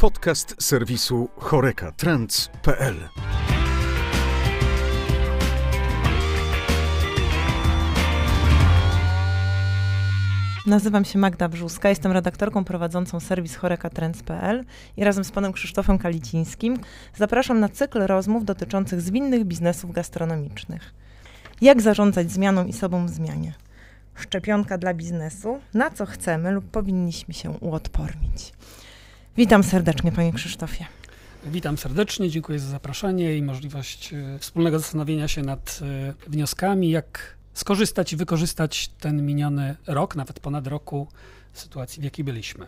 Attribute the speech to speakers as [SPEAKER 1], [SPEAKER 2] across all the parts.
[SPEAKER 1] Podcast serwisu chorekatrends.pl
[SPEAKER 2] Nazywam się Magda Brzuska, jestem redaktorką prowadzącą serwis chorekatrends.pl i razem z panem Krzysztofem Kalicińskim zapraszam na cykl rozmów dotyczących zwinnych biznesów gastronomicznych. Jak zarządzać zmianą i sobą w zmianie? Szczepionka dla biznesu, na co chcemy lub powinniśmy się uodpornić. Witam serdecznie, panie Krzysztofie.
[SPEAKER 3] Witam serdecznie, dziękuję za zaproszenie i możliwość e, wspólnego zastanowienia się nad e, wnioskami, jak skorzystać i wykorzystać ten miniony rok, nawet ponad roku sytuacji, w jakiej byliśmy.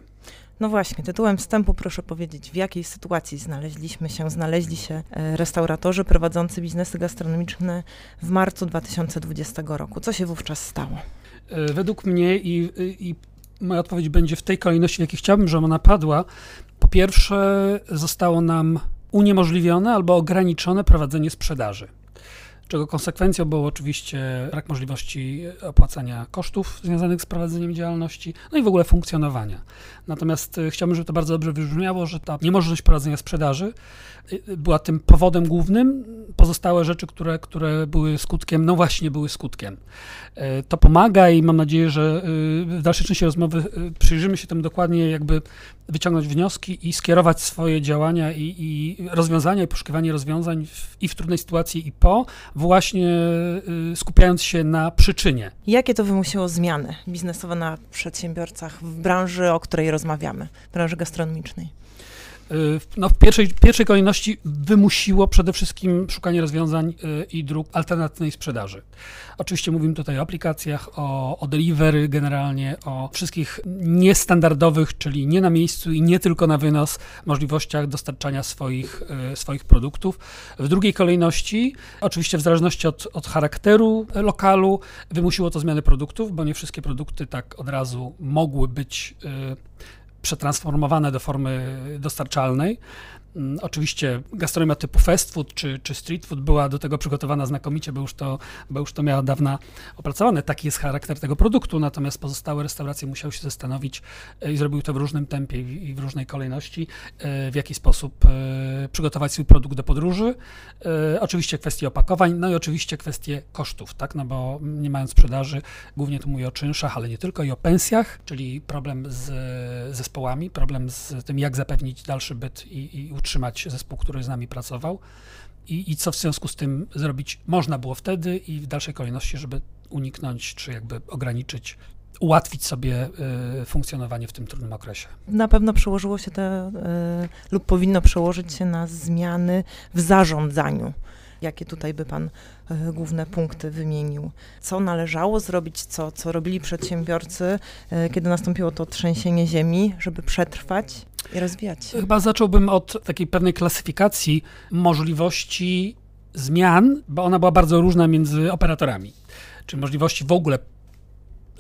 [SPEAKER 2] No właśnie, tytułem wstępu proszę powiedzieć, w jakiej sytuacji znaleźliśmy się, znaleźli się e, restauratorzy prowadzący biznesy gastronomiczne w marcu 2020 roku. Co się wówczas stało?
[SPEAKER 3] Według mnie i, i moja odpowiedź będzie w tej kolejności, w jakiej chciałbym, żeby ona padła. Po pierwsze, zostało nam uniemożliwione albo ograniczone prowadzenie sprzedaży czego konsekwencją było oczywiście brak możliwości opłacania kosztów związanych z prowadzeniem działalności, no i w ogóle funkcjonowania. Natomiast e, chciałbym, żeby to bardzo dobrze wybrzmiało, że ta niemożność prowadzenia sprzedaży e, była tym powodem głównym. Pozostałe rzeczy, które, które były skutkiem, no właśnie były skutkiem. To pomaga i mam nadzieję, że w dalszej części rozmowy przyjrzymy się temu dokładnie, jakby wyciągnąć wnioski i skierować swoje działania i, i rozwiązania i poszukiwanie rozwiązań w, i w trudnej sytuacji i po, właśnie y, skupiając się na przyczynie.
[SPEAKER 2] Jakie to wymusiło zmiany biznesowe na przedsiębiorcach w branży, o której rozmawiamy, branży gastronomicznej?
[SPEAKER 3] Y, no, w pierwszej, pierwszej kolejności wymusiło przede wszystkim szukanie rozwiązań y, i dróg alternatywnej sprzedaży. Oczywiście mówimy tutaj o aplikacjach, o, o delivery generalnie, o wszystkich niestandardowych, czyli nie na miejscu i nie tylko na wynos możliwościach dostarczania swoich, y, swoich produktów. W drugiej kolejności, oczywiście w zależności od, od charakteru lokalu, wymusiło to zmiany produktów, bo nie wszystkie produkty tak od razu mogły być przetransformowane do formy dostarczalnej. Mm, oczywiście gastronomia typu fast food czy, czy street food była do tego przygotowana znakomicie, bo już, to, bo już to miała dawna opracowane. Taki jest charakter tego produktu, natomiast pozostałe restauracje musiały się zastanowić e, i zrobiły to w różnym tempie i w różnej kolejności, e, w jaki sposób e, przygotować swój produkt do podróży. Oczywiście kwestie opakowań, no i oczywiście kwestie kosztów, tak, no bo nie mając sprzedaży, głównie tu mówię o czynszach, ale nie tylko, i o pensjach, czyli problem z zespołami, problem z tym, jak zapewnić dalszy byt i, i utrzymać zespół, który z nami pracował i, i co w związku z tym zrobić można było wtedy i w dalszej kolejności, żeby uniknąć czy jakby ograniczyć ułatwić sobie y, funkcjonowanie w tym trudnym okresie.
[SPEAKER 2] Na pewno przełożyło się to y, lub powinno przełożyć się na zmiany w zarządzaniu. Jakie tutaj by Pan y, główne punkty wymienił? Co należało zrobić, co, co robili przedsiębiorcy, y, kiedy nastąpiło to trzęsienie ziemi, żeby przetrwać i rozwijać?
[SPEAKER 3] Chyba zacząłbym od takiej pewnej klasyfikacji możliwości zmian, bo ona była bardzo różna między operatorami. Czy możliwości w ogóle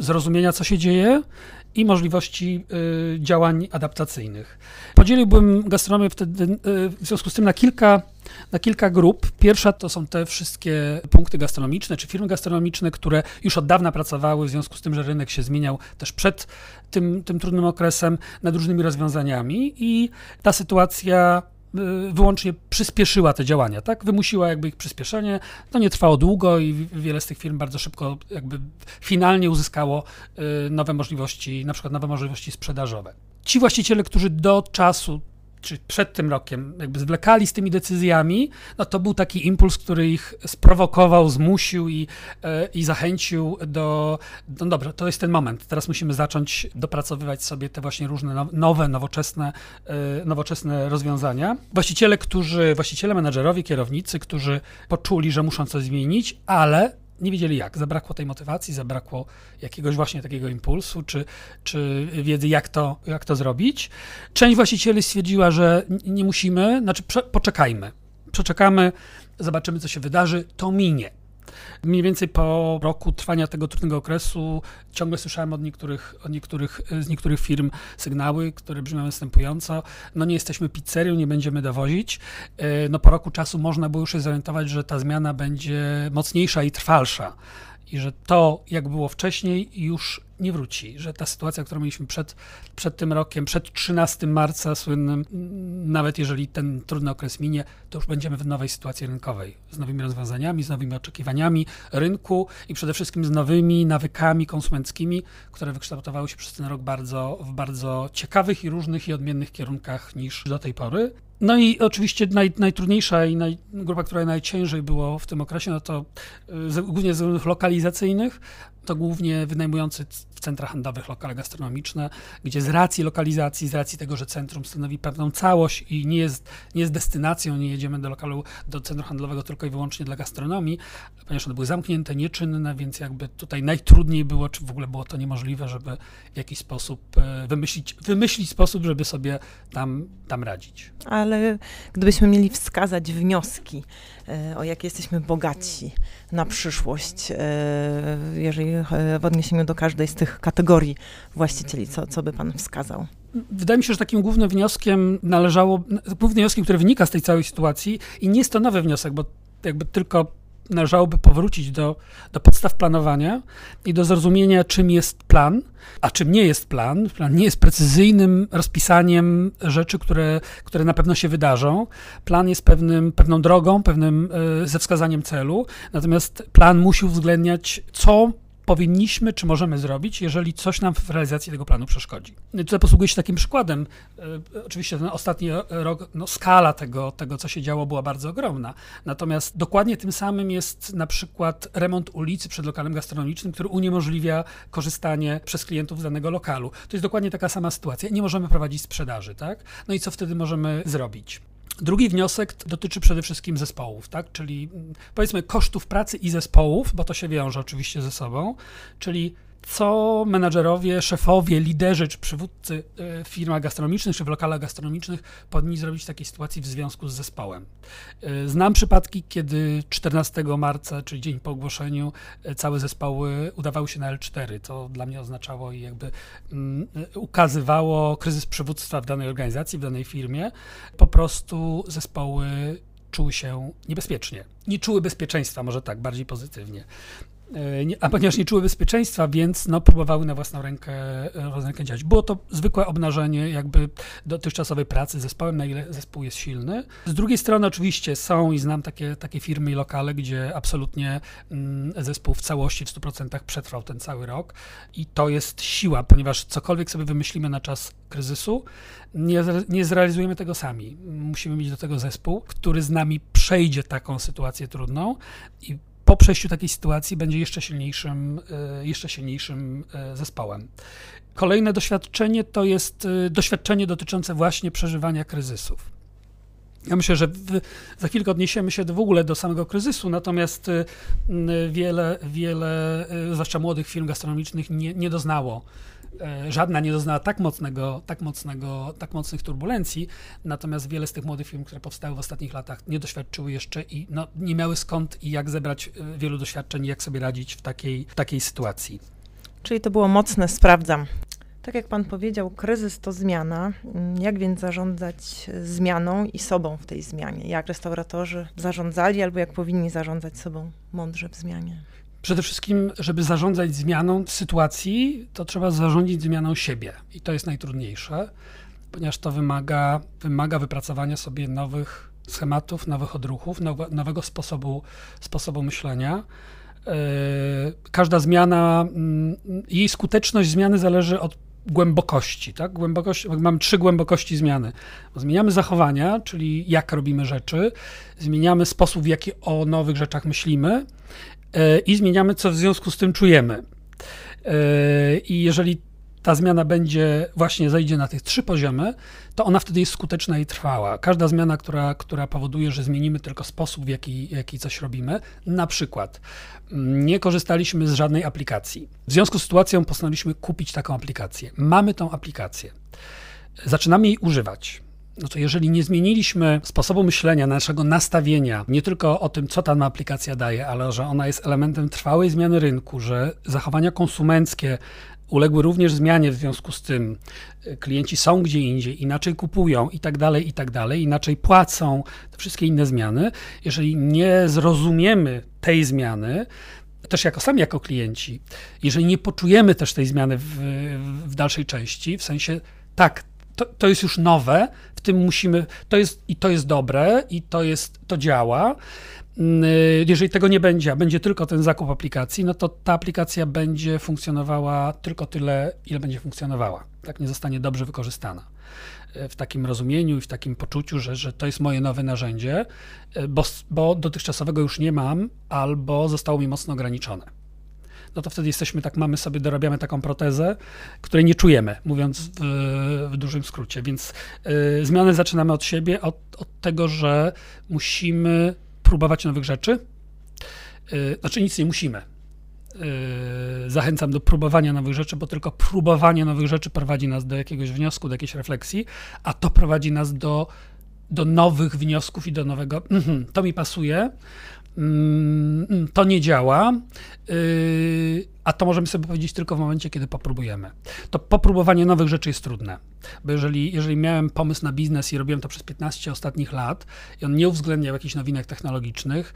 [SPEAKER 3] zrozumienia, co się dzieje i możliwości y, działań adaptacyjnych. Podzieliłbym gastronomię wtedy y, w związku z tym na kilka, na kilka grup. Pierwsza to są te wszystkie punkty gastronomiczne czy firmy gastronomiczne, które już od dawna pracowały w związku z tym, że rynek się zmieniał też przed tym, tym trudnym okresem nad różnymi rozwiązaniami i ta sytuacja wyłącznie przyspieszyła te działania, tak? Wymusiła jakby ich przyspieszenie. To nie trwało długo i wiele z tych firm bardzo szybko jakby finalnie uzyskało y, nowe możliwości, na przykład nowe możliwości sprzedażowe. Ci właściciele, którzy do czasu czy przed tym rokiem jakby zwlekali z tymi decyzjami, no to był taki impuls, który ich sprowokował, zmusił i, e, i zachęcił do, no dobra, to jest ten moment, teraz musimy zacząć dopracowywać sobie te właśnie różne nowe, nowoczesne, e, nowoczesne rozwiązania. Właściciele, którzy, właściciele, menedżerowie, kierownicy, którzy poczuli, że muszą coś zmienić, ale nie wiedzieli jak. Zabrakło tej motywacji, zabrakło jakiegoś właśnie takiego impulsu, czy, czy wiedzy, jak to, jak to zrobić. Część właścicieli stwierdziła, że nie musimy, znaczy poczekajmy. Przeczekamy, zobaczymy, co się wydarzy, to minie. Mniej więcej po roku trwania tego trudnego okresu ciągle słyszałem od niektórych, od niektórych, z niektórych firm sygnały, które brzmią następująco. No nie jesteśmy pizzerią, nie będziemy dowozić. E, no po roku czasu można było już się zorientować, że ta zmiana będzie mocniejsza i trwalsza i że to, jak było wcześniej, już nie wróci, że ta sytuacja, którą mieliśmy przed, przed tym rokiem, przed 13 marca słynnym, nawet jeżeli ten trudny okres minie, to już będziemy w nowej sytuacji rynkowej, z nowymi rozwiązaniami, z nowymi oczekiwaniami rynku i przede wszystkim z nowymi nawykami konsumenckimi, które wykształtowały się przez ten rok bardzo, w bardzo ciekawych i różnych i odmiennych kierunkach niż do tej pory. No i oczywiście naj, najtrudniejsza i naj, grupa, która najciężej było w tym okresie, no to y, głównie z lokalizacyjnych, to głównie wynajmujący w centrach handlowych lokale gastronomiczne, gdzie z racji lokalizacji, z racji tego, że centrum stanowi pewną całość i nie jest, nie jest destynacją, nie jedziemy do lokalu, do centrum handlowego tylko i wyłącznie dla gastronomii, ponieważ one były zamknięte, nieczynne, więc jakby tutaj najtrudniej było, czy w ogóle było to niemożliwe, żeby w jakiś sposób e, wymyślić, wymyślić sposób, żeby sobie tam, tam radzić.
[SPEAKER 2] Ale gdybyśmy mieli wskazać wnioski, e, o jakie jesteśmy bogaci na przyszłość, e, jeżeli w odniesieniu do każdej z tych kategorii właścicieli, co, co by pan wskazał?
[SPEAKER 3] Wydaje mi się, że takim głównym wnioskiem należało, głównym wnioskiem, który wynika z tej całej sytuacji i nie jest to nowy wniosek, bo jakby tylko należałoby powrócić do, do podstaw planowania i do zrozumienia, czym jest plan, a czym nie jest plan. Plan nie jest precyzyjnym rozpisaniem rzeczy, które, które na pewno się wydarzą. Plan jest pewnym, pewną drogą, pewnym e, ze wskazaniem celu, natomiast plan musi uwzględniać, co powinniśmy czy możemy zrobić, jeżeli coś nam w realizacji tego planu przeszkodzi. Tutaj posługuję się takim przykładem. E, oczywiście ten ostatni rok, no, skala tego, tego, co się działo, była bardzo ogromna. Natomiast dokładnie tym samym jest na przykład remont ulicy przed lokalem gastronomicznym, który uniemożliwia korzystanie przez klientów z danego lokalu. To jest dokładnie taka sama sytuacja. Nie możemy prowadzić sprzedaży, tak? No i co wtedy możemy zrobić? Drugi wniosek dotyczy przede wszystkim zespołów, tak? czyli mm, powiedzmy kosztów pracy i zespołów, bo to się wiąże oczywiście ze sobą, czyli co menadżerowie, szefowie, liderzy czy przywódcy e, w firmach gastronomicznych czy w lokalach gastronomicznych powinni zrobić w takiej sytuacji w związku z zespołem. E, znam przypadki, kiedy 14 marca, czyli dzień po ogłoszeniu, e, całe zespoły udawały się na L4. To dla mnie oznaczało i jakby um, ukazywało kryzys przywództwa w danej organizacji, w danej firmie. Po prostu zespoły czuły się niebezpiecznie. Nie czuły bezpieczeństwa, może tak, bardziej pozytywnie. E, a ponieważ nie czuły bezpieczeństwa, więc no, próbowały na własną rękę, e, własną rękę działać. Było to zwykłe obnażenie jakby dotychczasowej pracy z zespołem, na ile zespół jest silny. Z drugiej strony oczywiście są i znam takie, takie firmy i lokale, gdzie absolutnie mm, zespół w całości, w 100% przetrwał ten cały rok i to jest siła, ponieważ cokolwiek sobie wymyślimy na czas kryzysu, nie, nie zrealizujemy tego sami. Musimy mieć do tego zespół, który z nami przejdzie taką sytuację trudną i po przejściu takiej sytuacji będzie jeszcze silniejszym, e, jeszcze silniejszym e, zespołem. Kolejne doświadczenie to jest e, doświadczenie dotyczące właśnie przeżywania kryzysów. Ja myślę, że w, za chwilkę odniesiemy się w ogóle do samego kryzysu, natomiast wiele, wiele, zwłaszcza młodych firm gastronomicznych, nie, nie doznało żadna nie doznała tak mocnego, tak mocnego, tak mocnych turbulencji, natomiast wiele z tych młodych firm, które powstały w ostatnich latach, nie doświadczyły jeszcze i no, nie miały skąd i jak zebrać e, wielu doświadczeń, jak sobie radzić w takiej, w takiej sytuacji.
[SPEAKER 2] Czyli to było mocne, sprawdzam. Tak jak pan powiedział, kryzys to zmiana. Jak więc zarządzać zmianą i sobą w tej zmianie? Jak restauratorzy zarządzali albo jak powinni zarządzać sobą mądrze w zmianie?
[SPEAKER 3] Przede wszystkim, żeby zarządzać zmianą sytuacji, to trzeba zarządzić zmianą siebie. I to jest najtrudniejsze, ponieważ to wymaga, wymaga wypracowania sobie nowych schematów, nowych odruchów, nowe, nowego sposobu, sposobu myślenia. Yy, każda zmiana, yy, jej skuteczność zmiany zależy od głębokości. Tak? Głębokość, mam trzy głębokości zmiany. Zmieniamy zachowania, czyli jak robimy rzeczy, zmieniamy sposób, w jaki o nowych rzeczach myślimy i zmieniamy, co w związku z tym czujemy. E, I jeżeli ta zmiana będzie właśnie zejdzie na tych trzy poziomy, to ona wtedy jest skuteczna i trwała. Każda zmiana, która, która powoduje, że zmienimy tylko sposób, w jaki, jaki coś robimy, na przykład mm, nie korzystaliśmy z żadnej aplikacji. W związku z sytuacją postanowiliśmy kupić taką aplikację. Mamy tą aplikację. Zaczynamy jej używać no to jeżeli nie zmieniliśmy sposobu myślenia, naszego nastawienia, nie tylko o tym, co ta aplikacja daje, ale że ona jest elementem trwałej zmiany rynku, że zachowania konsumenckie uległy również zmianie w związku z tym, e, klienci są gdzie indziej, inaczej kupują i tak dalej, i tak dalej, inaczej płacą, te wszystkie inne zmiany. Jeżeli nie zrozumiemy tej zmiany, też jako sami jako klienci, jeżeli nie poczujemy też tej zmiany w, w dalszej części, w sensie tak, to, to jest już nowe, w tym musimy, to jest i to jest dobre, i to jest, to działa. Mm, jeżeli tego nie będzie, a będzie tylko ten zakup aplikacji, no to ta aplikacja będzie funkcjonowała tylko tyle, ile będzie funkcjonowała. Tak nie zostanie dobrze wykorzystana e, w takim rozumieniu i w takim poczuciu, że, że to jest moje nowe narzędzie, e, bo, bo dotychczasowego już nie mam albo zostało mi mocno ograniczone no to wtedy jesteśmy tak, mamy sobie, dorabiamy taką protezę, której nie czujemy, mówiąc w, w dużym skrócie. Więc y, zmiany zaczynamy od siebie, od, od tego, że musimy próbować nowych rzeczy. Y, znaczy nic nie musimy. Y, zachęcam do próbowania nowych rzeczy, bo tylko próbowanie nowych rzeczy prowadzi nas do jakiegoś wniosku, do jakiejś refleksji, a to prowadzi nas do, do nowych wniosków i do nowego. Mm, to mi pasuje, to nie działa, y, a to możemy sobie powiedzieć tylko w momencie, kiedy popróbujemy. To popróbowanie nowych rzeczy jest trudne, bo jeżeli, jeżeli miałem pomysł na biznes i robiłem to przez 15 ostatnich lat i on nie uwzględniał jakichś nowinek technologicznych,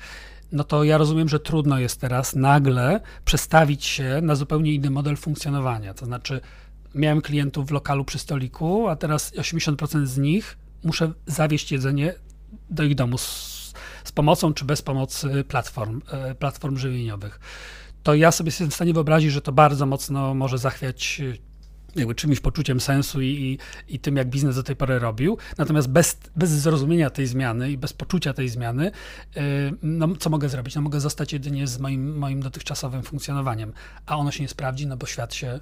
[SPEAKER 3] no to ja rozumiem, że trudno jest teraz nagle przestawić się na zupełnie inny model funkcjonowania. To znaczy, miałem klientów w lokalu przy stoliku, a teraz 80% z nich muszę zawieźć jedzenie do ich domu z pomocą czy bez pomocy platform, e, platform żywieniowych. To ja sobie jestem w stanie wyobrazić, że to bardzo mocno może zachwiać jakby czymś poczuciem sensu i, i, i, tym, jak biznes do tej pory robił. Natomiast bez, bez zrozumienia tej zmiany i bez poczucia tej zmiany, yy, no co mogę zrobić? No mogę zostać jedynie z moim, moim dotychczasowym funkcjonowaniem, a ono się nie sprawdzi, no bo świat się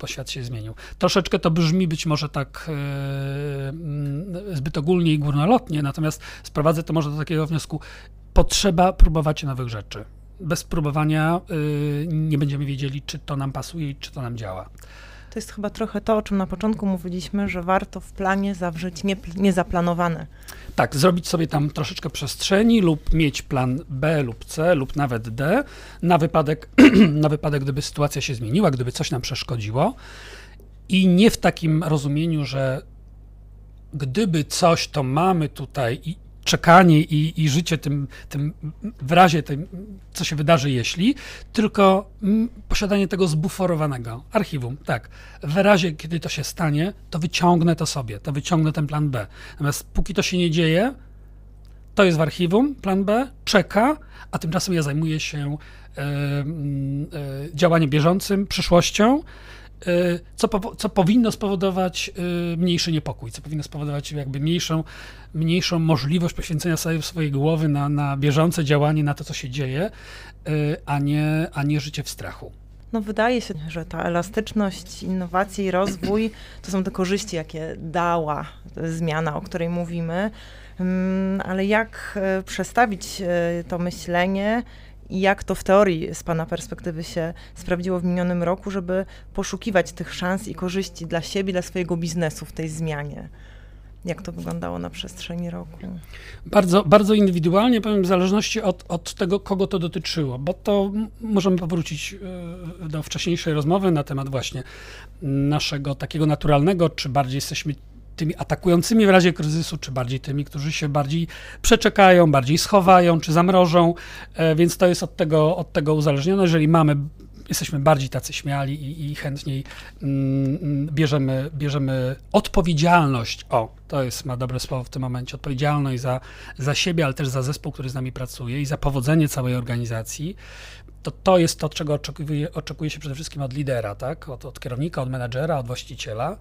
[SPEAKER 3] bo świat się zmienił. Troszeczkę to brzmi być może tak yy, zbyt ogólnie i górnolotnie, natomiast sprowadzę to może do takiego wniosku, potrzeba próbować nowych rzeczy. Bez próbowania yy, nie będziemy wiedzieli, czy to nam pasuje i czy to nam działa.
[SPEAKER 2] To jest chyba trochę to, o czym na początku mówiliśmy, że warto w planie zawrzeć nie, niezaplanowane.
[SPEAKER 3] Tak, zrobić sobie tam troszeczkę przestrzeni lub mieć plan B lub C lub nawet D na wypadek, na wypadek, gdyby sytuacja się zmieniła, gdyby coś nam przeszkodziło. I nie w takim rozumieniu, że gdyby coś, to mamy tutaj i czekanie i, i życie tym, tym w razie tym, co się wydarzy, jeśli, tylko mm, posiadanie tego zbuforowanego archiwum. Tak, w razie, kiedy to się stanie, to wyciągnę to sobie, to wyciągnę ten plan B. Natomiast póki to się nie dzieje, to jest w archiwum, plan B, czeka, a tymczasem ja zajmuję się e, e, działaniem bieżącym, przyszłością, Y, co, po, co powinno spowodować y, mniejszy niepokój, co powinno spowodować jakby mniejszą, mniejszą możliwość poświęcenia sobie swojej głowy na, na bieżące działanie, na to, co się dzieje, y, a nie, a nie życie w strachu.
[SPEAKER 2] No wydaje się, że ta elastyczność, innowacje i rozwój to są te korzyści, jakie dała zmiana, o której mówimy, mm, ale jak przestawić to myślenie i jak to w teorii z Pana perspektywy się sprawdziło w minionym roku, żeby poszukiwać tych szans i korzyści dla siebie, dla swojego biznesu w tej zmianie? Jak to wyglądało na przestrzeni roku?
[SPEAKER 3] Bardzo, bardzo indywidualnie, powiem, w zależności od, od tego, kogo to dotyczyło, bo to możemy powrócić e, do wcześniejszej rozmowy na temat właśnie naszego takiego naturalnego, czy bardziej jesteśmy tymi atakującymi w razie kryzysu, czy bardziej tymi, którzy się bardziej przeczekają, bardziej schowają, czy zamrożą, e, więc to jest od tego, od tego uzależnione. Jeżeli mamy jesteśmy bardziej tacy śmiali i, i chętniej mm, mm, bierzemy, bierzemy odpowiedzialność, o, to jest, ma dobre słowo w tym momencie, odpowiedzialność za, za siebie, ale też za zespół, który z nami pracuje i za powodzenie całej organizacji, to to jest to, czego oczekuje, oczekuje się przede wszystkim od lidera, tak? od, od kierownika, od menadżera, od właściciela,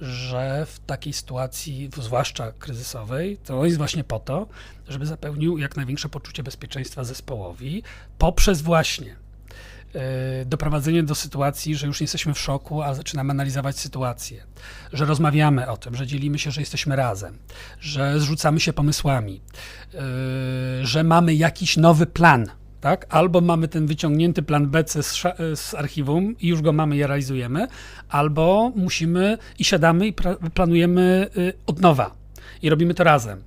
[SPEAKER 3] że w takiej sytuacji, zwłaszcza kryzysowej, to jest właśnie po to, żeby zapewnił jak największe poczucie bezpieczeństwa zespołowi poprzez właśnie e, doprowadzenie do sytuacji, że już nie jesteśmy w szoku, a zaczynamy analizować sytuację, że rozmawiamy o tym, że dzielimy się, że jesteśmy razem, że zrzucamy się pomysłami, e, że mamy jakiś nowy plan tak? Albo mamy ten wyciągnięty plan B z, z archiwum i już go mamy i realizujemy, albo musimy i siadamy i planujemy y, od nowa i robimy to razem.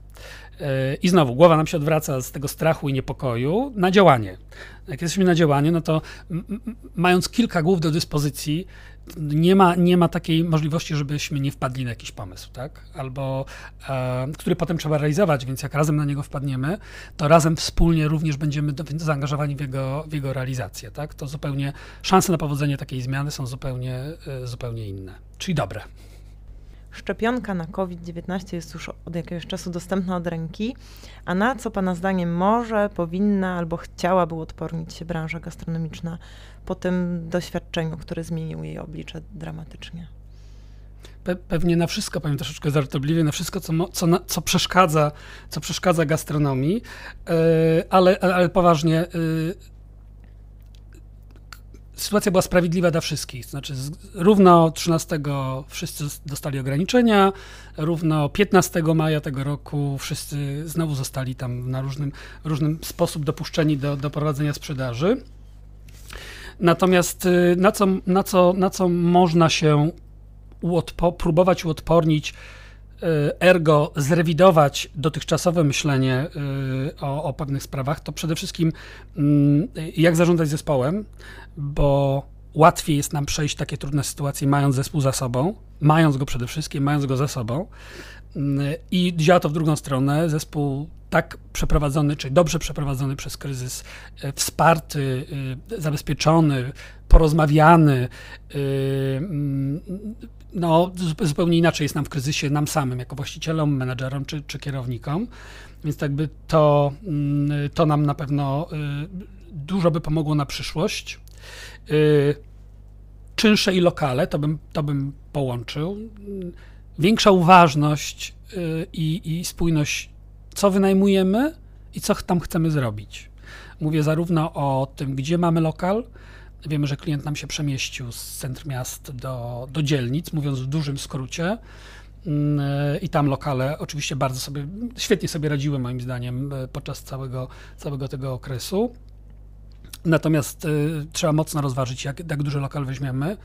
[SPEAKER 3] I znowu, głowa nam się odwraca z tego strachu i niepokoju na działanie. Jak jesteśmy na działaniu, no to mając kilka głów do dyspozycji, nie ma, nie ma takiej możliwości, żebyśmy nie wpadli na jakiś pomysł, tak? Albo e, który potem trzeba realizować, więc jak razem na niego wpadniemy, to razem wspólnie również będziemy do, zaangażowani w jego, w jego realizację, tak? To zupełnie szanse na powodzenie takiej zmiany są zupełnie, e, zupełnie inne, czyli dobre.
[SPEAKER 2] Szczepionka na COVID-19 jest już od jakiegoś czasu dostępna od ręki. A na co Pana zdaniem może, powinna albo chciałaby odpornić się branża gastronomiczna po tym doświadczeniu, które zmienił jej oblicze dramatycznie?
[SPEAKER 3] Pe pewnie na wszystko, powiem troszeczkę żartobliwie, na wszystko, co, co, na, co, przeszkadza, co przeszkadza gastronomii, yy, ale, ale poważnie. Yy, sytuacja była sprawiedliwa dla wszystkich. Znaczy, z, równo 13 wszyscy dostali ograniczenia, równo 15 maja tego roku wszyscy znowu zostali tam na różnym, różnym sposób dopuszczeni do, do prowadzenia sprzedaży. Natomiast y, na co, na co, na co można się uodpo próbować uodpornić, ergo zrewidować dotychczasowe myślenie y, o, o pewnych sprawach, to przede wszystkim mm, jak zarządzać zespołem, bo łatwiej jest nam przejść takie trudne sytuacje, mając zespół za sobą, mając go przede wszystkim, mając go za sobą. Mm, I działa to w drugą stronę. Zespół tak przeprowadzony, czy dobrze przeprowadzony przez kryzys, wsparty, zabezpieczony, porozmawiany, mm, no, zupełnie inaczej jest nam w kryzysie, nam samym, jako właścicielom, menedżerom czy, czy kierownikom. Więc tak by to, mm, to nam na pewno dużo by pomogło na przyszłość. Czynsze i lokale, to bym, to bym połączył. Większa uważność i, i spójność co wynajmujemy i co tam chcemy zrobić. Mówię zarówno o tym, gdzie mamy lokal. Wiemy, że klient nam się przemieścił z centrum miast do, do dzielnic, mówiąc w dużym skrócie. Mm, I tam lokale oczywiście bardzo sobie, świetnie sobie radziły moim zdaniem podczas całego, całego tego okresu. Natomiast y, trzeba mocno rozważyć, jak, jak duży lokal weźmiemy,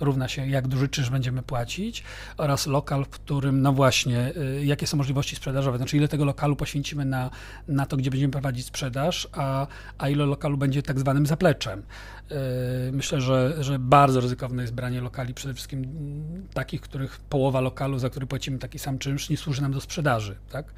[SPEAKER 3] równa się, jak duży czynsz będziemy płacić oraz lokal, w którym, no właśnie, y, jakie są możliwości sprzedażowe, znaczy ile tego lokalu poświęcimy na, na to, gdzie będziemy prowadzić sprzedaż, a, a ile lokalu będzie tak zwanym zapleczem. Y, myślę, że, że bardzo ryzykowne jest branie lokali, przede wszystkim takich, których połowa lokalu, za który płacimy taki sam czynsz, nie służy nam do sprzedaży. Tak?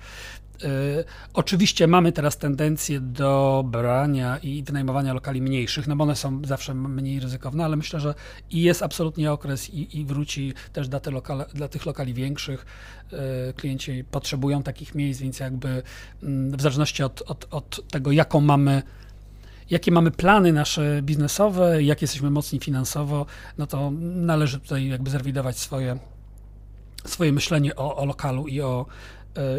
[SPEAKER 3] Y, oczywiście mamy teraz tendencję do brania i wynajmowania lokali mniejszych, no bo one są zawsze mniej ryzykowne, ale myślę, że i jest absolutnie okres i, i wróci też dla, te lokale, dla tych lokali większych. Y, klienci potrzebują takich miejsc, więc jakby mm, w zależności od, od, od tego, jaką mamy jakie mamy plany nasze biznesowe, jak jesteśmy mocni finansowo, no to należy tutaj jakby zrewidować swoje, swoje myślenie o, o lokalu i o,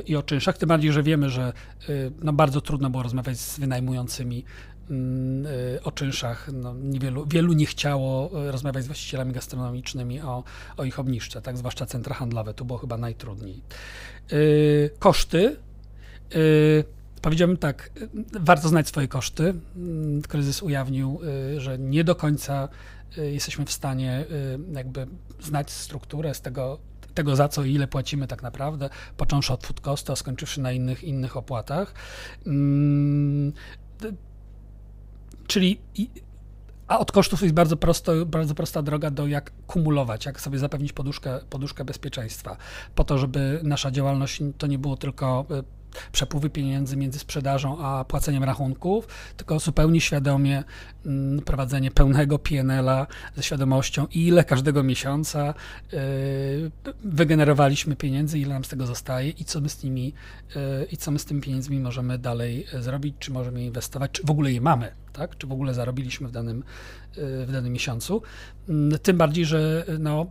[SPEAKER 3] i o czynszach, tym bardziej, że wiemy, że y, no, bardzo trudno było rozmawiać z wynajmującymi mm, y, o czynszach. No, niewielu, wielu nie chciało y, rozmawiać z właścicielami gastronomicznymi o, o ich obniżce, tak, zwłaszcza centra handlowe, tu było chyba najtrudniej. Koszty. Powiedziałbym tak, warto znać swoje koszty. Mm, kryzys ujawnił, że nie do końca jesteśmy w stanie jakby znać strukturę z tego, tego, za co i ile płacimy tak naprawdę, począwszy od food a skończywszy na innych, innych opłatach. Hmm, czyli a od kosztów jest bardzo, prosto, bardzo prosta droga do jak kumulować, jak sobie zapewnić poduszkę, poduszkę bezpieczeństwa, po to, żeby nasza działalność to nie było tylko e, przepływy pieniędzy między sprzedażą a płaceniem rachunków, tylko zupełnie świadomie mm, prowadzenie pełnego PNL-a ze świadomością, ile każdego miesiąca y, wygenerowaliśmy pieniędzy, ile nam z tego zostaje i co my z nimi, y, i co my z tymi pieniędzmi możemy dalej zrobić, czy możemy inwestować, czy w ogóle je mamy tak? czy w ogóle zarobiliśmy w danym, y, w danym miesiącu. Mm, tym bardziej, że no,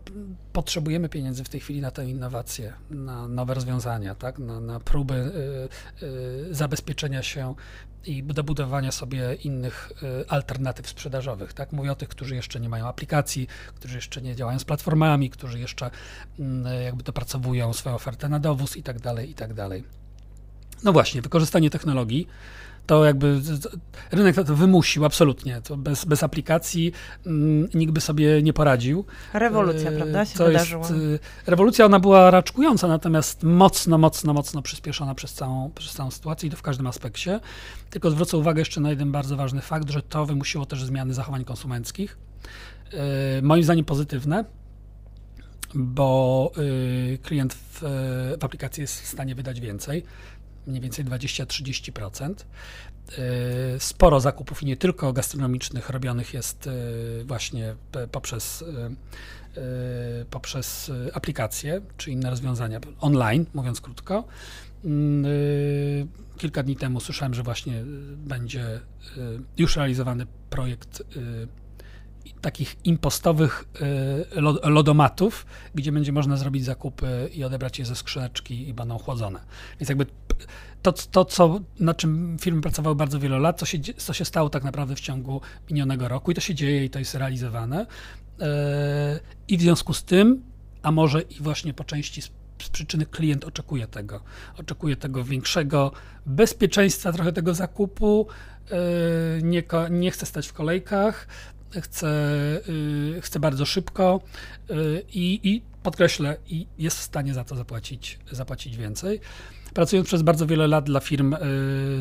[SPEAKER 3] potrzebujemy pieniędzy w tej chwili na tę innowację, na nowe rozwiązania, tak? na, na próby y, y, zabezpieczenia się i dobudowania sobie innych alternatyw sprzedażowych. Tak? Mówię o tych, którzy jeszcze nie mają aplikacji, którzy jeszcze nie działają z platformami, którzy jeszcze mm, jakby dopracowują swoją ofertę na dowóz i tak dalej, i tak dalej. No właśnie, wykorzystanie technologii to jakby rynek to wymusił absolutnie. To bez, bez aplikacji mm, nikt by sobie nie poradził.
[SPEAKER 2] Rewolucja,
[SPEAKER 3] E,
[SPEAKER 2] prawda, się
[SPEAKER 3] to
[SPEAKER 2] wydarzyła.
[SPEAKER 3] Jest, e, rewolucja ona była raczkująca, natomiast mocno, mocno, mocno przyspieszona przez całą, przez całą sytuację i to w każdym aspekcie. Tylko zwrócę uwagę jeszcze na jeden bardzo ważny fakt, że to wymusiło też zmiany zachowań konsumenckich. E, moim zdaniem pozytywne, bo y, klient w, w aplikacji jest w stanie wydać więcej, mniej więcej 20-30%. Y, Sporo zakupów nie tylko gastronomicznych robionych jest y, właśnie poprzez, y, poprzez aplikacje czy inne rozwiązania online, mówiąc krótko. Mm, Kilka dni temu słyszałem, że właśnie będzie już realizowany projekt takich impostowych y, lo- lodomatów, gdzie będzie można zrobić zakupy i odebrać je ze skrzyneczki i będą chłodzone. Więc jakby to, to co, na czym firmy pracowały bardzo wiele lat, co się, co się stało tak naprawdę w ciągu minionego roku i to się dzieje i to jest realizowane. E, I w związku z tym, a może i właśnie po części z, z przyczyny klient oczekuje tego, oczekuje tego większego bezpieczeństwa trochę tego zakupu, e, nie, nie chce stać w kolejkach, chce, y, chce bardzo szybko y, i, i podkreślę, i jest w stanie za to zapłacić, zapłacić więcej. Pracując przez bardzo wiele lat dla firm y,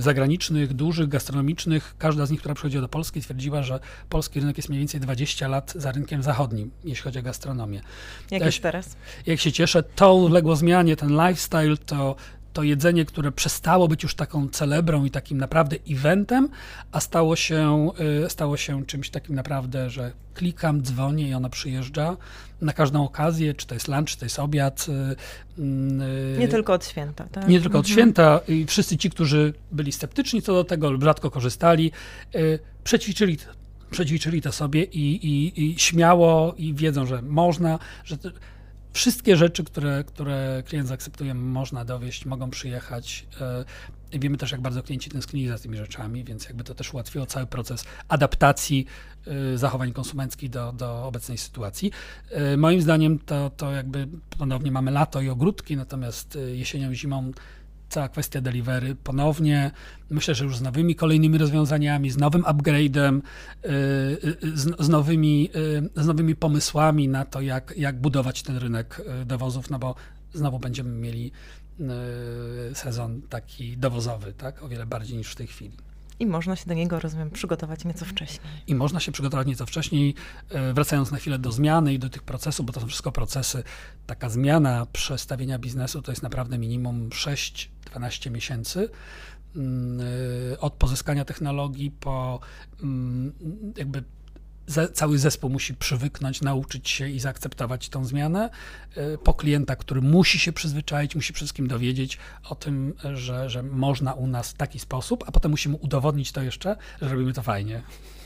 [SPEAKER 3] zagranicznych, dużych, gastronomicznych, każda z nich, która przychodziła do Polski, twierdziła, że polski rynek jest mniej więcej 20 lat za rynkiem zachodnim, jeśli chodzi o gastronomię.
[SPEAKER 2] Jak
[SPEAKER 3] ja
[SPEAKER 2] jest
[SPEAKER 3] się-
[SPEAKER 2] teraz?
[SPEAKER 3] Jak się cieszę, to uległo zmianie, ten lifestyle, to, to jedzenie, które przestało być już taką celebrą i takim naprawdę eventem, a stało się, y, stało się czymś takim naprawdę, że klikam, dzwonię i ona przyjeżdża na każdą okazję, czy to jest lunch, czy to jest obiad. y, y,
[SPEAKER 2] Nie tylko od święta, tak?
[SPEAKER 3] nie tylko od
[SPEAKER 2] Mhm.
[SPEAKER 3] święta i wszyscy ci, którzy byli sceptyczni co do tego lub rzadko korzystali, przećwiczyli, przećwiczyli to sobie i, i, i śmiało i wiedzą, że można, że wszystkie rzeczy, które, które klient zaakceptuje, można dowieść, mogą przyjechać. y, Wiemy też, jak bardzo klienci tęsknili za tymi rzeczami, więc jakby to też ułatwiło cały proces adaptacji y, zachowań konsumenckich do, do obecnej sytuacji. Y, Moim zdaniem to, to jakby ponownie mamy lato i ogródki, natomiast jesienią zimą cała kwestia delivery ponownie, myślę, że już z nowymi kolejnymi rozwiązaniami, z nowym upgrade'em, y, y, z, nowymi, y, z nowymi pomysłami na to, jak, jak budować ten rynek dowozów, no bo znowu będziemy mieli sezon taki dowozowy, tak, o wiele bardziej niż w tej chwili.
[SPEAKER 2] I można się do niego, rozumiem, przygotować nieco wcześniej.
[SPEAKER 3] I można się przygotować nieco wcześniej, e, wracając na chwilę do zmiany i do tych procesów, bo to są wszystko procesy. Taka zmiana przestawienia biznesu to jest naprawdę minimum 6-12 miesięcy. Mm, e, Od pozyskania technologii po mm, jakby cały zespół musi przywyknąć, nauczyć się i zaakceptować tą zmianę. E, Po klienta, który musi się przyzwyczaić, musi wszystkim dowiedzieć o tym, że, że można u nas w taki sposób, a potem musimy udowodnić to jeszcze, że robimy to fajnie.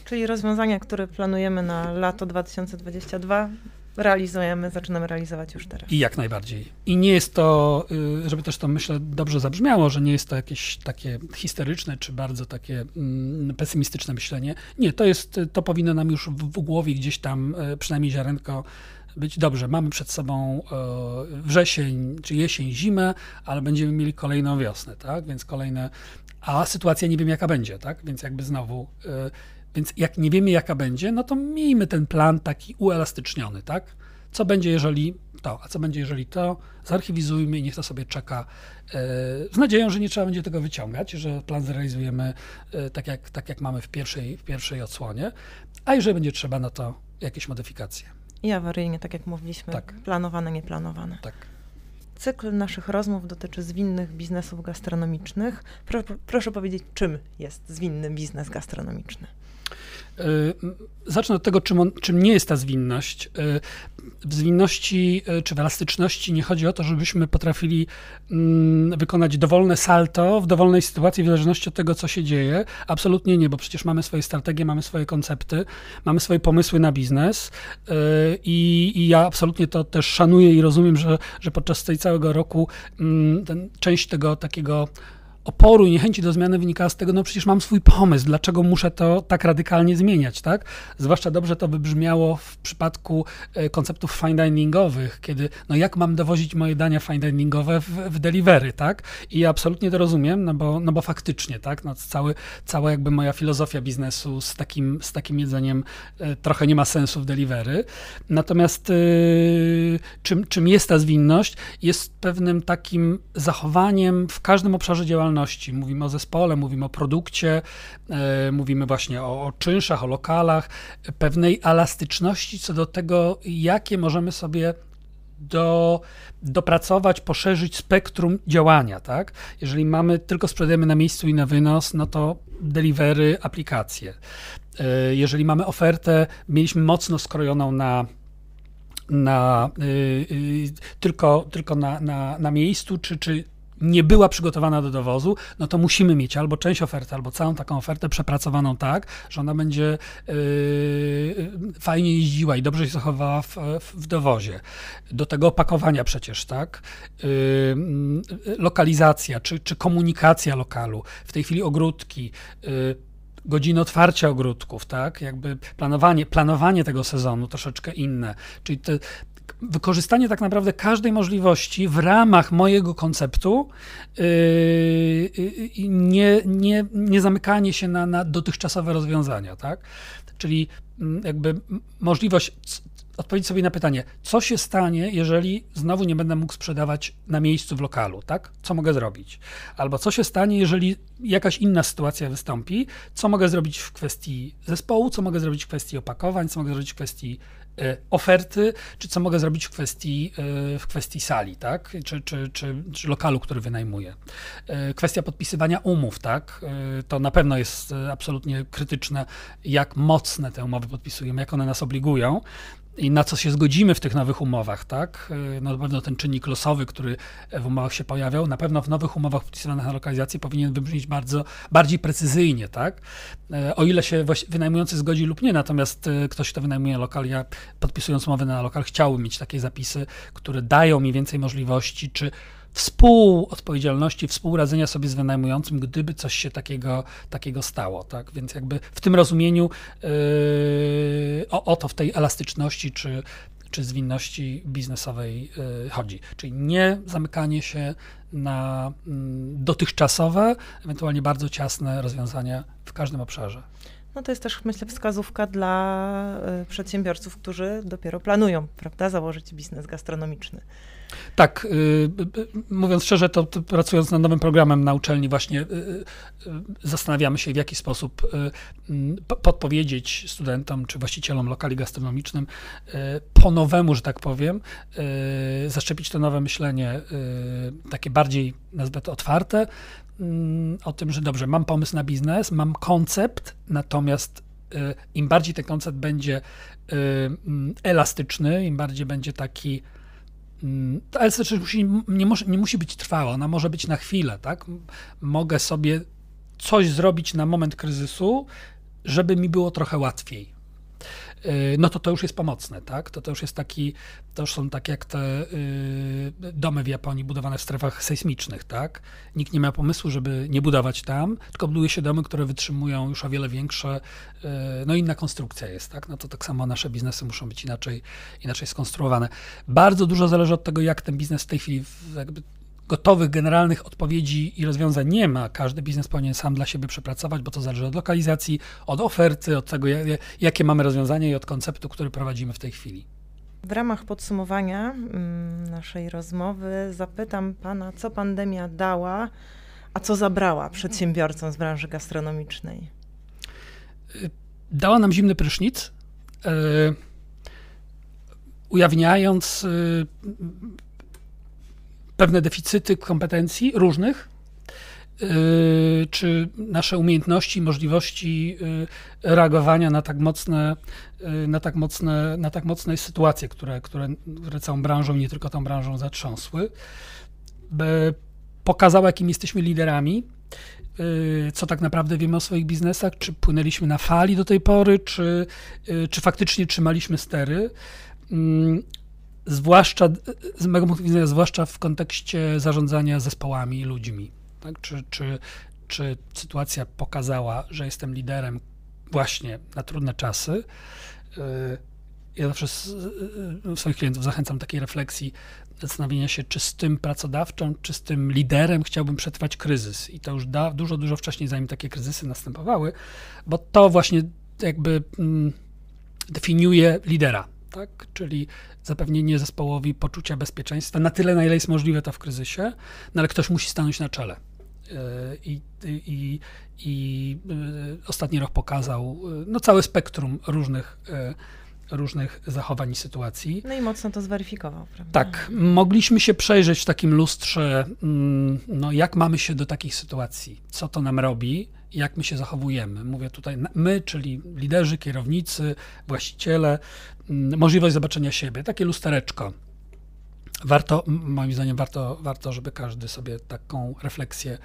[SPEAKER 2] Czyli rozwiązania, które planujemy na lato 2022, realizujemy, zaczynamy realizować już teraz.
[SPEAKER 3] I jak najbardziej. I nie jest to, y, żeby też to myślę dobrze zabrzmiało, że nie jest to jakieś takie histeryczne czy bardzo takie mm, pesymistyczne myślenie. Nie, to jest, to powinno nam już w, głowie gdzieś tam y, przynajmniej ziarenko być dobrze. Mamy przed sobą y, wrzesień czy jesień, zimę, ale będziemy mieli kolejną wiosnę, tak? Więc kolejne, a sytuacja nie wiem jaka będzie, tak? Więc jakby znowu y, więc jak nie wiemy, jaka będzie, no to miejmy ten plan taki uelastyczniony, tak? Co będzie, jeżeli to, a co będzie, jeżeli to, zarchiwizujmy i niech to sobie czeka e, z nadzieją, że nie trzeba będzie tego wyciągać, że plan zrealizujemy e, tak, jak, tak jak mamy w pierwszej, w pierwszej odsłonie, a jeżeli będzie trzeba, no to jakieś modyfikacje.
[SPEAKER 2] I awaryjnie, tak jak mówiliśmy,
[SPEAKER 3] Tak.
[SPEAKER 2] planowane, nieplanowane.
[SPEAKER 3] Tak.
[SPEAKER 2] Cykl naszych rozmów dotyczy zwinnych biznesów gastronomicznych. Pro, proszę powiedzieć, czym jest zwinny biznes gastronomiczny?
[SPEAKER 3] Y, Zacznę od tego, czym, on, czym nie jest ta zwinność. Y, W zwinności y, czy w elastyczności nie chodzi o to, żebyśmy potrafili mm, wykonać dowolne salto w dowolnej sytuacji, w zależności od tego, co się dzieje. Absolutnie nie, bo przecież mamy swoje strategie, mamy swoje koncepty, mamy swoje pomysły na biznes i, i ja absolutnie to też szanuję i rozumiem, że, że podczas tej całego roku mm, ten, część tego takiego oporu i niechęci do zmiany wynikała z tego, no przecież mam swój pomysł, dlaczego muszę to tak radykalnie zmieniać, tak? Zwłaszcza dobrze to wybrzmiało w przypadku e, konceptów fine diningowych, kiedy, no jak mam dowozić moje dania fine diningowe w, w delivery, tak? I ja absolutnie to rozumiem, no bo, no bo faktycznie, tak? No cały, cała jakby moja filozofia biznesu z takim, z takim jedzeniem e, trochę nie ma sensu w delivery. Natomiast yy, czym, czym jest ta zwinność? Jest pewnym takim zachowaniem w każdym obszarze działalności. Mówimy o zespole, mówimy o produkcie, yy, mówimy właśnie o, o czynszach, o lokalach, pewnej elastyczności co do tego, jakie możemy sobie do, dopracować, poszerzyć spektrum działania, tak? Jeżeli mamy, tylko sprzedajemy na miejscu i na wynos, no to delivery, aplikacje. E, jeżeli mamy ofertę, mieliśmy mocno skrojoną na na, y, y, tylko, tylko na, na, na miejscu, czy, czy nie była przygotowana do dowozu, no to musimy mieć albo część oferty, albo całą taką ofertę przepracowaną tak, że ona będzie yy, fajnie jeździła i dobrze się zachowała w, w dowozie. Do tego opakowania przecież, tak? Yy, lokalizacja, czy, czy komunikacja lokalu. W tej chwili ogródki, yy, godziny otwarcia ogródków, tak? Jakby planowanie, planowanie tego sezonu troszeczkę inne. Czyli te, wykorzystanie tak naprawdę każdej możliwości w ramach mojego konceptu yy, nie, nie, nie zamykanie się na, na dotychczasowe rozwiązania, tak? Czyli mm, jakby możliwość odpowiedzieć sobie na pytanie, co się stanie, jeżeli znowu nie będę mógł sprzedawać na miejscu w lokalu, tak? Co mogę zrobić? Albo co się stanie, jeżeli jakaś inna sytuacja wystąpi, co mogę zrobić w kwestii zespołu, co mogę zrobić w kwestii opakowań, co mogę zrobić w kwestii oferty, czy co mogę zrobić w kwestii, e, w kwestii sali, tak? Czy, czy, czy, czy lokalu, który wynajmuję. E, kwestia podpisywania umów, tak? To na pewno jest absolutnie krytyczne, jak mocne te umowy podpisujemy, jak one nas obligują i na co się zgodzimy w tych nowych umowach, tak? No na pewno ten czynnik losowy, który w umowach się pojawiał, na pewno w nowych umowach podpisywanych na lokalizację powinien wybrzmieć bardzo, bardziej precyzyjnie, tak? E, o ile się wynajmujący zgodzi lub nie, natomiast e, ktoś, kto wynajmuje lokal, ja podpisując umowę na lokal, chciałbym mieć takie zapisy, które dają mi więcej możliwości, czy współodpowiedzialności, współradzenia sobie z wynajmującym, gdyby coś się takiego, takiego stało. Tak? Więc jakby w tym rozumieniu yy, o, o to w tej elastyczności czy, czy zwinności biznesowej yy, chodzi. Czyli nie zamykanie się na mm, dotychczasowe, ewentualnie bardzo ciasne rozwiązania w każdym obszarze.
[SPEAKER 2] No to jest też, myślę, wskazówka dla y, przedsiębiorców, którzy dopiero planują, prawda, założyć biznes gastronomiczny.
[SPEAKER 3] Tak, y, y, y, mówiąc szczerze, to, pracując nad nowym programem na uczelni, właśnie zastanawiamy się, w jaki sposób podpowiedzieć studentom czy właścicielom lokali gastronomicznym po nowemu, że tak powiem, zaszczepić to nowe myślenie, takie bardziej, nazwę to otwarte, mm, o tym, że dobrze, mam pomysł na biznes, mam koncept, natomiast im bardziej ten koncept będzie elastyczny, im bardziej będzie taki ale to musi, nie, nie musi być trwała, ona może być na chwilę, tak? Mogę sobie coś zrobić na moment kryzysu, żeby mi było trochę łatwiej. Y, no to to już jest pomocne, tak? To, to już jest taki, to już są tak jak te y, domy w Japonii budowane w strefach sejsmicznych, tak? Nikt nie ma pomysłu, żeby nie budować tam, tylko buduje się domy, które wytrzymują już o wiele większe, y, no inna konstrukcja jest, tak? No to tak samo nasze biznesy muszą być inaczej, inaczej skonstruowane. Bardzo dużo zależy od tego, jak ten biznes w tej chwili jakby gotowych, generalnych odpowiedzi i rozwiązań nie ma. Każdy biznes powinien sam dla siebie przepracować, bo to zależy od lokalizacji, od oferty, od tego, jakie mamy rozwiązania i od konceptu, który prowadzimy w tej chwili.
[SPEAKER 2] W ramach podsumowania mm, naszej rozmowy zapytam Pana, co pandemia dała, a co zabrała przedsiębiorcom z branży gastronomicznej?
[SPEAKER 3] Dała nam zimny prysznic, yy, ujawniając yy, pewne deficyty kompetencji różnych, yy, czy nasze umiejętności, możliwości yy, reagowania na tak mocne, yy, na tak mocne, na tak mocne sytuacje, które, które, które całą branżą, nie tylko tą branżą zatrząsły. Pokazała, jakim jesteśmy liderami, co tak naprawdę wiemy o swoich biznesach, czy płynęliśmy na fali do tej pory, czy, czy faktycznie trzymaliśmy stery zwłaszcza z mojego punktu widzenia, zwłaszcza w kontekście zarządzania zespołami i ludźmi. Tak? Czy, czy, czy sytuacja pokazała, że jestem liderem właśnie na trudne czasy? Y, ja zawsze swoich klientów zachęcam do takiej refleksji, zastanowienia się, czy z tym pracodawcą, czy z tym liderem chciałbym przetrwać kryzys. I to już da, dużo, dużo wcześniej, zanim takie kryzysy następowały, bo to właśnie jakby mm, definiuje lidera, tak? Czyli zapewnienie zespołowi poczucia bezpieczeństwa na tyle, na ile jest możliwe to w kryzysie, no ale ktoś musi stanąć na czele. E, I, i, i e, ostatni rok pokazał e, no, całe spektrum różnych różnych zachowań i sytuacji.
[SPEAKER 2] No i mocno to zweryfikował, prawda?
[SPEAKER 3] Tak. Mogliśmy się przejrzeć w takim lustrze, mm, no jak mamy się do takich sytuacji, co to nam robi, jak my się zachowujemy. Mówię tutaj my, czyli liderzy, kierownicy, właściciele, mm, możliwość zobaczenia siebie, takie lustereczko. Warto, moim zdaniem, warto, warto, żeby każdy sobie taką refleksję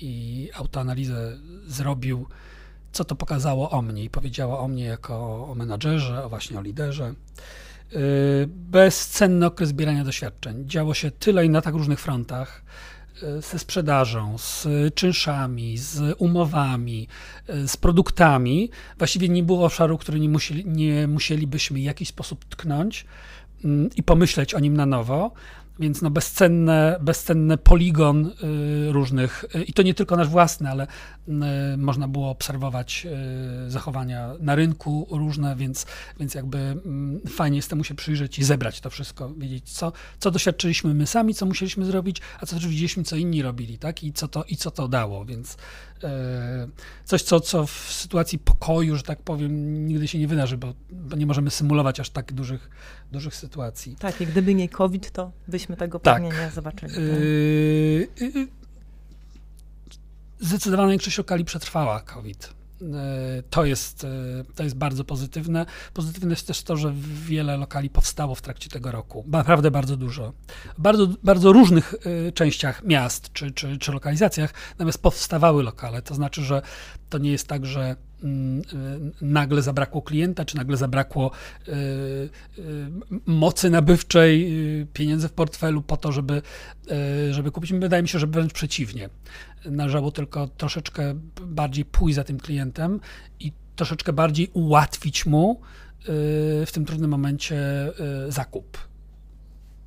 [SPEAKER 3] i autoanalizę zrobił co to pokazało o mnie i powiedziało o mnie jako o menadżerze, o właśnie o liderze. Y, bezcenny okres zbierania doświadczeń. Działo się tyle i na tak różnych frontach ze sprzedażą, z czynszami, z umowami, y, z produktami. Właściwie nie było obszaru, który nie, musieli, nie musielibyśmy w jakiś sposób tknąć mm, i pomyśleć o nim na nowo. Więc no bezcenne, bezcenny poligon y, różnych, y, i to nie tylko nasz własny, ale y, można było obserwować zachowania na rynku różne, więc, więc jakby mm, fajnie jest temu się przyjrzeć i zebrać to wszystko, wiedzieć, co, co doświadczyliśmy my sami, co musieliśmy zrobić, a co też widzieliśmy, co inni robili, tak? I co to, i co to dało, więc coś, co, co w sytuacji pokoju, że tak powiem, nigdy się nie wydarzy, bo, bo nie możemy symulować aż tak dużych, dużych sytuacji.
[SPEAKER 2] Tak, i gdyby nie COVID, to byśmy tego tak. pewnie nie zobaczyli. Yy, yy,
[SPEAKER 3] zdecydowana większość lokali przetrwała COVID. Yy, to jest, yy, to jest bardzo pozytywne. Pozytywne jest też to, że wiele lokali powstało w trakcie tego roku. Naprawdę bardzo dużo. W bardzo, bardzo różnych yy, częściach miast czy, czy, czy lokalizacjach, natomiast powstawały lokale. To znaczy, że to nie jest tak, że nagle zabrakło klienta, czy nagle zabrakło y, y, mocy nabywczej, pieniędzy w portfelu po to, żeby, żeby kupić. Wydaje mi się, że wręcz przeciwnie. Należało tylko troszeczkę bardziej pójść za tym klientem i troszeczkę bardziej ułatwić mu w tym trudnym momencie zakup.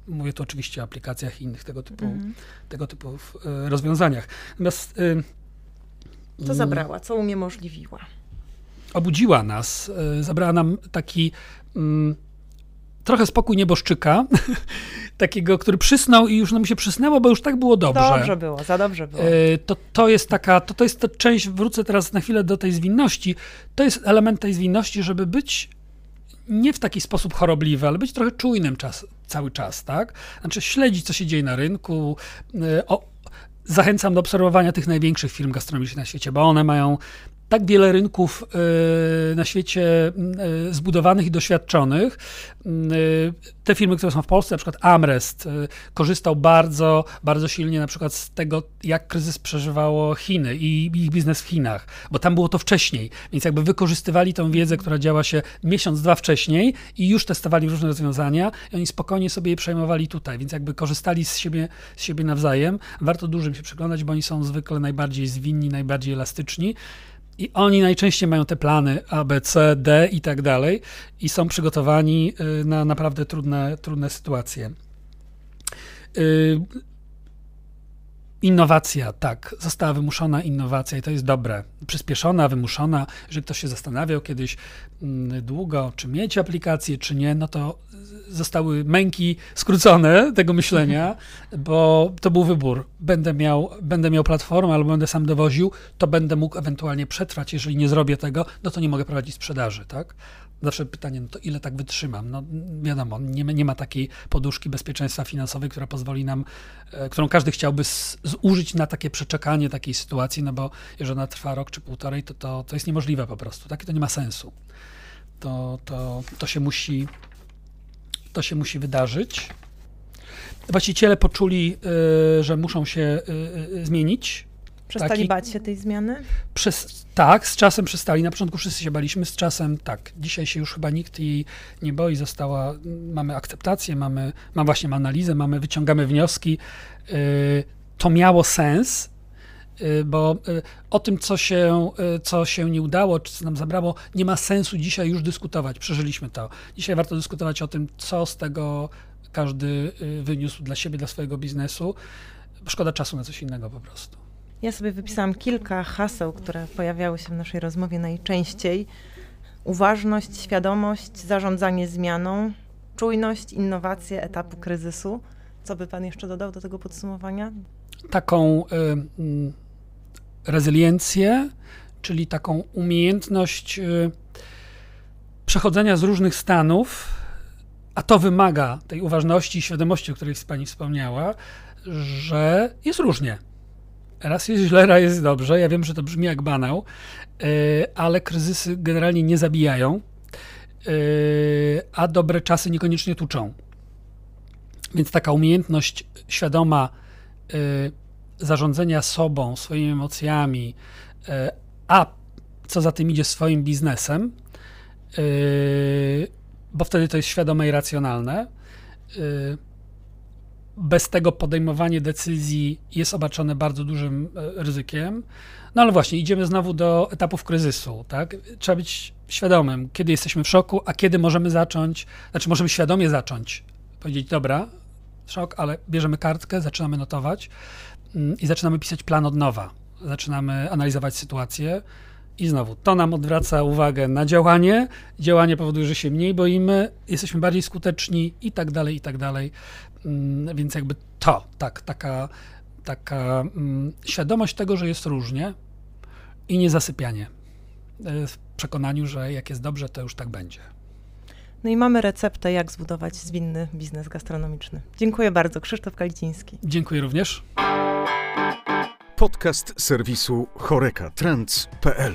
[SPEAKER 3] Mówię tu oczywiście o aplikacjach i innych tego typu, mm. tego typu rozwiązaniach. Natomiast
[SPEAKER 2] co zabrała, co uniemożliwiła?
[SPEAKER 3] Obudziła nas, e, zabrała nam taki mm, trochę spokój nieboszczyka, takiego, który przysnął i już nam się przysnęło, bo już tak było dobrze.
[SPEAKER 2] Dobrze było, za dobrze było. E,
[SPEAKER 3] to, to jest taka, to, to jest ta część, wrócę teraz na chwilę do tej zwinności, to jest element tej zwinności, żeby być nie w taki sposób chorobliwy, ale być trochę czujnym czas, cały czas, tak? Znaczy śledzić, co się dzieje na rynku, e, o, zachęcam do obserwowania tych największych firm gastronomicznych na świecie, bo one mają tak wiele rynków e, na świecie e, zbudowanych i doświadczonych. E, te firmy, które są w Polsce, na przykład Amrest, korzystał bardzo, bardzo silnie na przykład z tego, jak kryzys przeżywało Chiny i ich biznes w Chinach, bo tam było to wcześniej, więc jakby wykorzystywali tą wiedzę, która działa się miesiąc, dwa wcześniej i już testowali różne rozwiązania i oni spokojnie sobie je przejmowali tutaj, więc jakby korzystali z siebie, z siebie nawzajem. Warto dużym się przyglądać, bo oni są zwykle najbardziej zwinni, najbardziej elastyczni. I oni najczęściej mają te plany A, B, C, D i tak dalej i są przygotowani y, na naprawdę trudne, trudne sytuacje. Innowacja, tak, została wymuszona innowacja i to jest dobre. Przyspieszona, wymuszona. Jeżeli ktoś się zastanawiał kiedyś mm, długo, czy mieć aplikację, czy nie, no to zostały męki skrócone tego myślenia, bo to był wybór. Będę miał, będę miał platformę albo będę sam dowoził, to będę mógł ewentualnie przetrwać. Jeżeli nie zrobię tego, no to nie mogę prowadzić sprzedaży, tak? Zawsze pytanie, no to ile tak wytrzymam? No wiadomo, nie, nie ma takiej poduszki bezpieczeństwa finansowej, która pozwoli nam, e, którą każdy chciałby zużyć na takie przeczekanie takiej sytuacji, no bo jeżeli ona trwa rok czy półtorej, to, to, to jest niemożliwe po prostu, tak? I to nie ma sensu. To, to, to się musi to się musi wydarzyć. Właściciele poczuli, y, że muszą się y, zmienić.
[SPEAKER 2] Przestali Taki, bać się tej zmiany?
[SPEAKER 3] Przez, tak, z czasem przestali. Na początku wszyscy się baliśmy, z czasem tak. Dzisiaj się już chyba nikt jej nie boi. Została, mamy akceptację, mamy, mam właśnie analizę, mamy, wyciągamy wnioski. To miało sens, Y, bo y, o tym, co się, y, co się nie udało, czy co nam zabrało, nie ma sensu dzisiaj już dyskutować. Przeżyliśmy to. Dzisiaj warto dyskutować o tym, co z tego każdy wyniósł dla siebie, dla swojego biznesu. Szkoda czasu na coś innego po prostu.
[SPEAKER 2] Ja sobie wypisałam kilka haseł, które pojawiały się w naszej rozmowie najczęściej. Uważność, świadomość, zarządzanie zmianą, czujność, innowacje etapu kryzysu. Co by Pan jeszcze dodał do tego podsumowania?
[SPEAKER 3] Taką y, rezyliencję, czyli taką umiejętność y, przechodzenia z różnych stanów, a to wymaga tej uważności i świadomości, o której Pani wspomniała, że jest różnie. Raz jest źle, raz jest dobrze. Ja wiem, że to brzmi jak banał, y, ale kryzysy generalnie nie zabijają, y, a dobre czasy niekoniecznie tuczą. Więc taka umiejętność świadoma zarządzania sobą, swoimi emocjami, e, a co za tym idzie swoim biznesem, e, bo wtedy to jest świadome i racjonalne. E, bez tego podejmowanie decyzji jest obarczone bardzo dużym ryzykiem. No ale właśnie, idziemy znowu do etapów kryzysu, tak? Trzeba być świadomym, kiedy jesteśmy w szoku, a kiedy możemy zacząć, znaczy możemy świadomie zacząć, powiedzieć, dobra, szok, ale bierzemy kartkę, zaczynamy notować, Mm, i zaczynamy pisać plan od nowa. Zaczynamy analizować sytuację i znowu to nam odwraca uwagę na działanie. Działanie powoduje, że się mniej boimy, jesteśmy bardziej skuteczni i tak dalej, i tak dalej. Mm, więc jakby to, tak, taka, taka mm, świadomość tego, że jest różnie i nie zasypianie e, w przekonaniu, że jak jest dobrze, to już tak będzie.
[SPEAKER 2] No i mamy receptę, jak zbudować zwinny biznes gastronomiczny. Dziękuję bardzo. Krzysztof Kaliciński.
[SPEAKER 3] Dziękuję również.
[SPEAKER 1] Podcast serwisu chorekatrends.pl